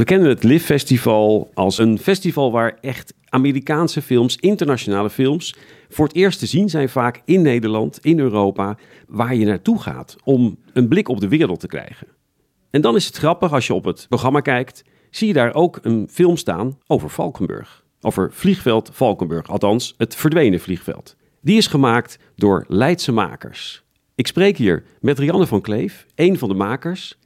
We kennen het LIV Festival als een festival waar echt Amerikaanse films, internationale films, voor het eerst te zien zijn vaak in Nederland, in Europa, waar je naartoe gaat om een blik op de wereld te krijgen. En dan is het grappig als je op het programma kijkt, zie je daar ook een film staan over Valkenburg. Over vliegveld Valkenburg, althans het verdwenen vliegveld. Die is gemaakt door Leidse makers. Ik spreek hier met Rianne van Kleef, een van de makers.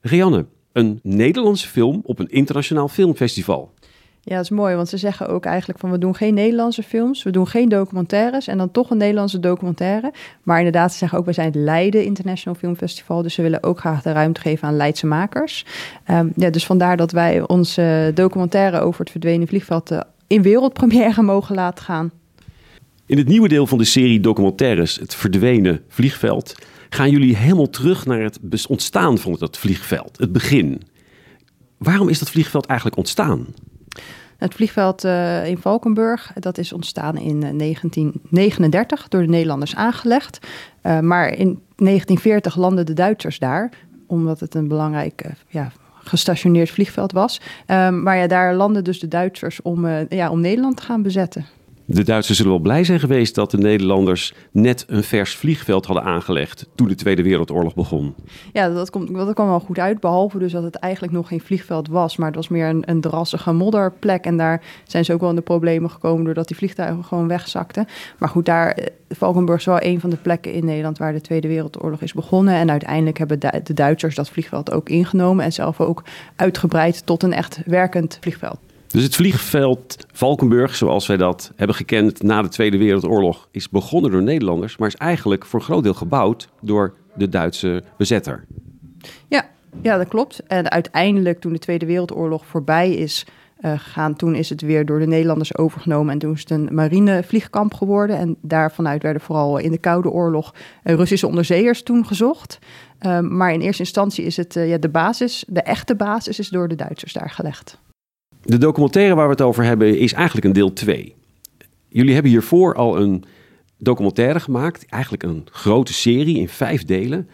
Rianne, een Nederlandse film op een internationaal filmfestival. Ja, dat is mooi, want ze zeggen ook eigenlijk van we doen geen Nederlandse films, we doen geen documentaires en dan toch een Nederlandse documentaire. Maar inderdaad, ze zeggen ook, wij zijn het Leiden International Film Festival, dus ze willen ook graag de ruimte geven aan Leidse makers. Um, ja, dus vandaar dat wij onze documentaire over het verdwenen vliegveld uh, in wereldpremière mogen laten gaan. In het nieuwe deel van de serie documentaires, het verdwenen vliegveld, gaan jullie helemaal terug naar het ontstaan van dat vliegveld, het begin. Waarom is dat vliegveld eigenlijk ontstaan? Het vliegveld uh, in Valkenburg, dat is ontstaan in 1939 eh, door de Nederlanders aangelegd. Uh, maar in 1940 landden de Duitsers daar, omdat het een belangrijk ja, gestationeerd vliegveld was. Uh, maar ja, daar landden dus de Duitsers om, ja, om Nederland te gaan bezetten. De Duitsers zullen wel blij zijn geweest dat de Nederlanders net een vers vliegveld hadden aangelegd toen de Tweede Wereldoorlog begon. Ja, dat, komt, dat kwam wel goed uit, behalve dus dat het eigenlijk nog geen vliegveld was, maar het was meer een, een drassige modderplek. En daar zijn ze ook wel in de problemen gekomen doordat die vliegtuigen gewoon wegzakten. Maar goed, daar, eh, Valkenburg is wel een van de plekken in Nederland waar de Tweede Wereldoorlog is begonnen. En uiteindelijk hebben de Duitsers dat vliegveld ook ingenomen en zelf ook uitgebreid tot een echt werkend vliegveld. Dus het vliegveld Valkenburg, zoals wij dat hebben gekend na de Tweede Wereldoorlog, is begonnen door Nederlanders, maar is eigenlijk voor een groot deel gebouwd door de Duitse bezetter. Ja, ja dat klopt. En uiteindelijk, toen de Tweede Wereldoorlog voorbij is uh, gegaan, toen is het weer door de Nederlanders overgenomen en toen is het een marinevliegkamp geworden. En daarvanuit werden vooral in de Koude Oorlog uh, Russische onderzeeërs toen gezocht. Uh, maar in eerste instantie is het ja, de basis, de echte basis, is door de Duitsers daar gelegd. De documentaire waar we het over hebben is eigenlijk een deel 2. Jullie hebben hiervoor al een documentaire gemaakt, eigenlijk een grote serie in vijf delen,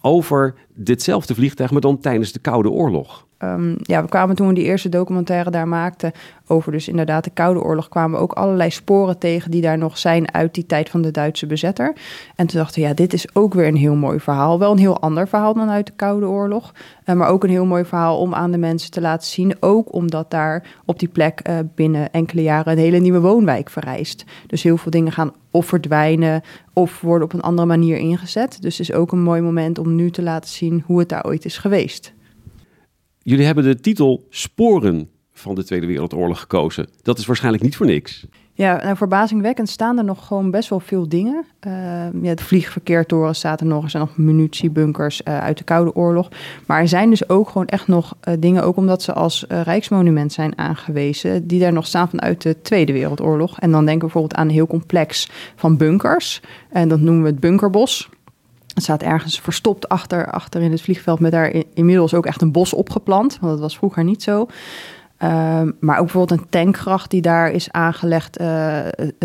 over ditzelfde vliegtuig, maar dan tijdens de Koude Oorlog. Um, ja, we kwamen toen we die eerste documentaire daar maakten over dus inderdaad de Koude Oorlog, kwamen we ook allerlei sporen tegen die daar nog zijn uit die tijd van de Duitse bezetter. En toen dachten we, ja, dit is ook weer een heel mooi verhaal. Wel een heel ander verhaal dan uit de Koude Oorlog, uh, maar ook een heel mooi verhaal om aan de mensen te laten zien. Ook omdat daar op die plek uh, binnen enkele jaren een hele nieuwe woonwijk verrijst. Dus heel veel dingen gaan of verdwijnen of worden op een andere manier ingezet. Dus het is ook een mooi moment om nu te laten zien hoe het daar ooit is geweest. Jullie hebben de titel Sporen van de Tweede Wereldoorlog gekozen. Dat is waarschijnlijk niet voor niks. Ja, nou, verbazingwekkend staan er nog gewoon best wel veel dingen. Uh, ja, het vliegverkeertoren staat er nog. Er zijn nog munitiebunkers uh, uit de Koude Oorlog. Maar er zijn dus ook gewoon echt nog uh, dingen, ook omdat ze als rijksmonument zijn aangewezen, die daar nog staan vanuit de Tweede Wereldoorlog. En dan denken we bijvoorbeeld aan een heel complex van bunkers. En dat noemen we het bunkerbos. Het staat ergens verstopt achter, achter in het vliegveld met daar inmiddels ook echt een bos opgeplant. Want dat was vroeger niet zo. Uh, maar ook bijvoorbeeld een tankgracht die daar is aangelegd uh,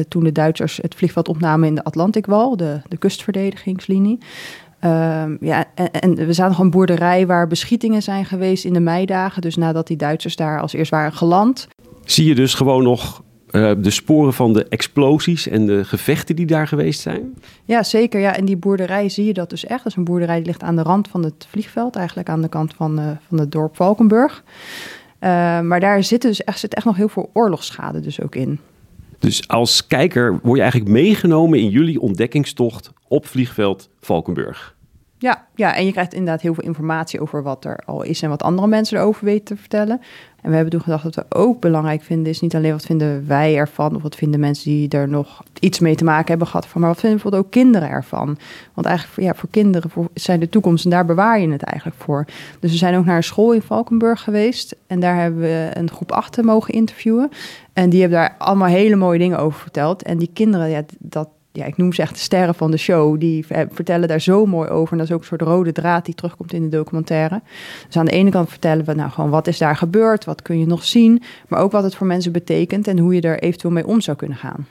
toen de Duitsers het vliegveld opnamen in de Atlantikwal, de, de kustverdedigingslinie. Uh, ja, en, en, we zaten nog een boerderij waar beschietingen zijn geweest in de meidagen. Dus nadat die Duitsers daar als eerst waren geland. Zie je dus gewoon nog uh, de sporen van de explosies en de gevechten die daar geweest zijn? Ja, zeker. Ja, in die boerderij zie je dat dus echt. Dat is een boerderij die ligt aan de rand van het vliegveld, eigenlijk aan de kant van, uh, van het dorp Valkenburg. Uh, maar daar zit dus echt, zit echt nog heel veel oorlogsschade dus ook in. Dus als kijker word je eigenlijk meegenomen in jullie ontdekkingstocht op vliegveld Valkenburg. Ja, ja, en je krijgt inderdaad heel veel informatie over wat er al is en wat andere mensen erover weten te vertellen. En we hebben toen gedacht dat we ook belangrijk vinden, is niet alleen wat vinden wij ervan, of wat vinden mensen die er nog iets mee te maken hebben gehad van, maar wat vinden bijvoorbeeld ook kinderen ervan. Want eigenlijk ja, voor kinderen zijn de toekomst en daar bewaar je het eigenlijk voor. Dus we zijn ook naar een school in Valkenburg geweest en daar hebben we een groep 8 mogen interviewen. En die hebben daar allemaal hele mooie dingen over verteld. En die kinderen, ja, dat, ja, ik noem ze echt de sterren van de show. Die vertellen daar zo mooi over. En dat is ook een soort rode draad die terugkomt in de documentaire. Dus aan de ene kant vertellen we nou gewoon wat is daar gebeurd, wat kun je nog zien, maar ook wat het voor mensen betekent en hoe je er eventueel mee om zou kunnen gaan.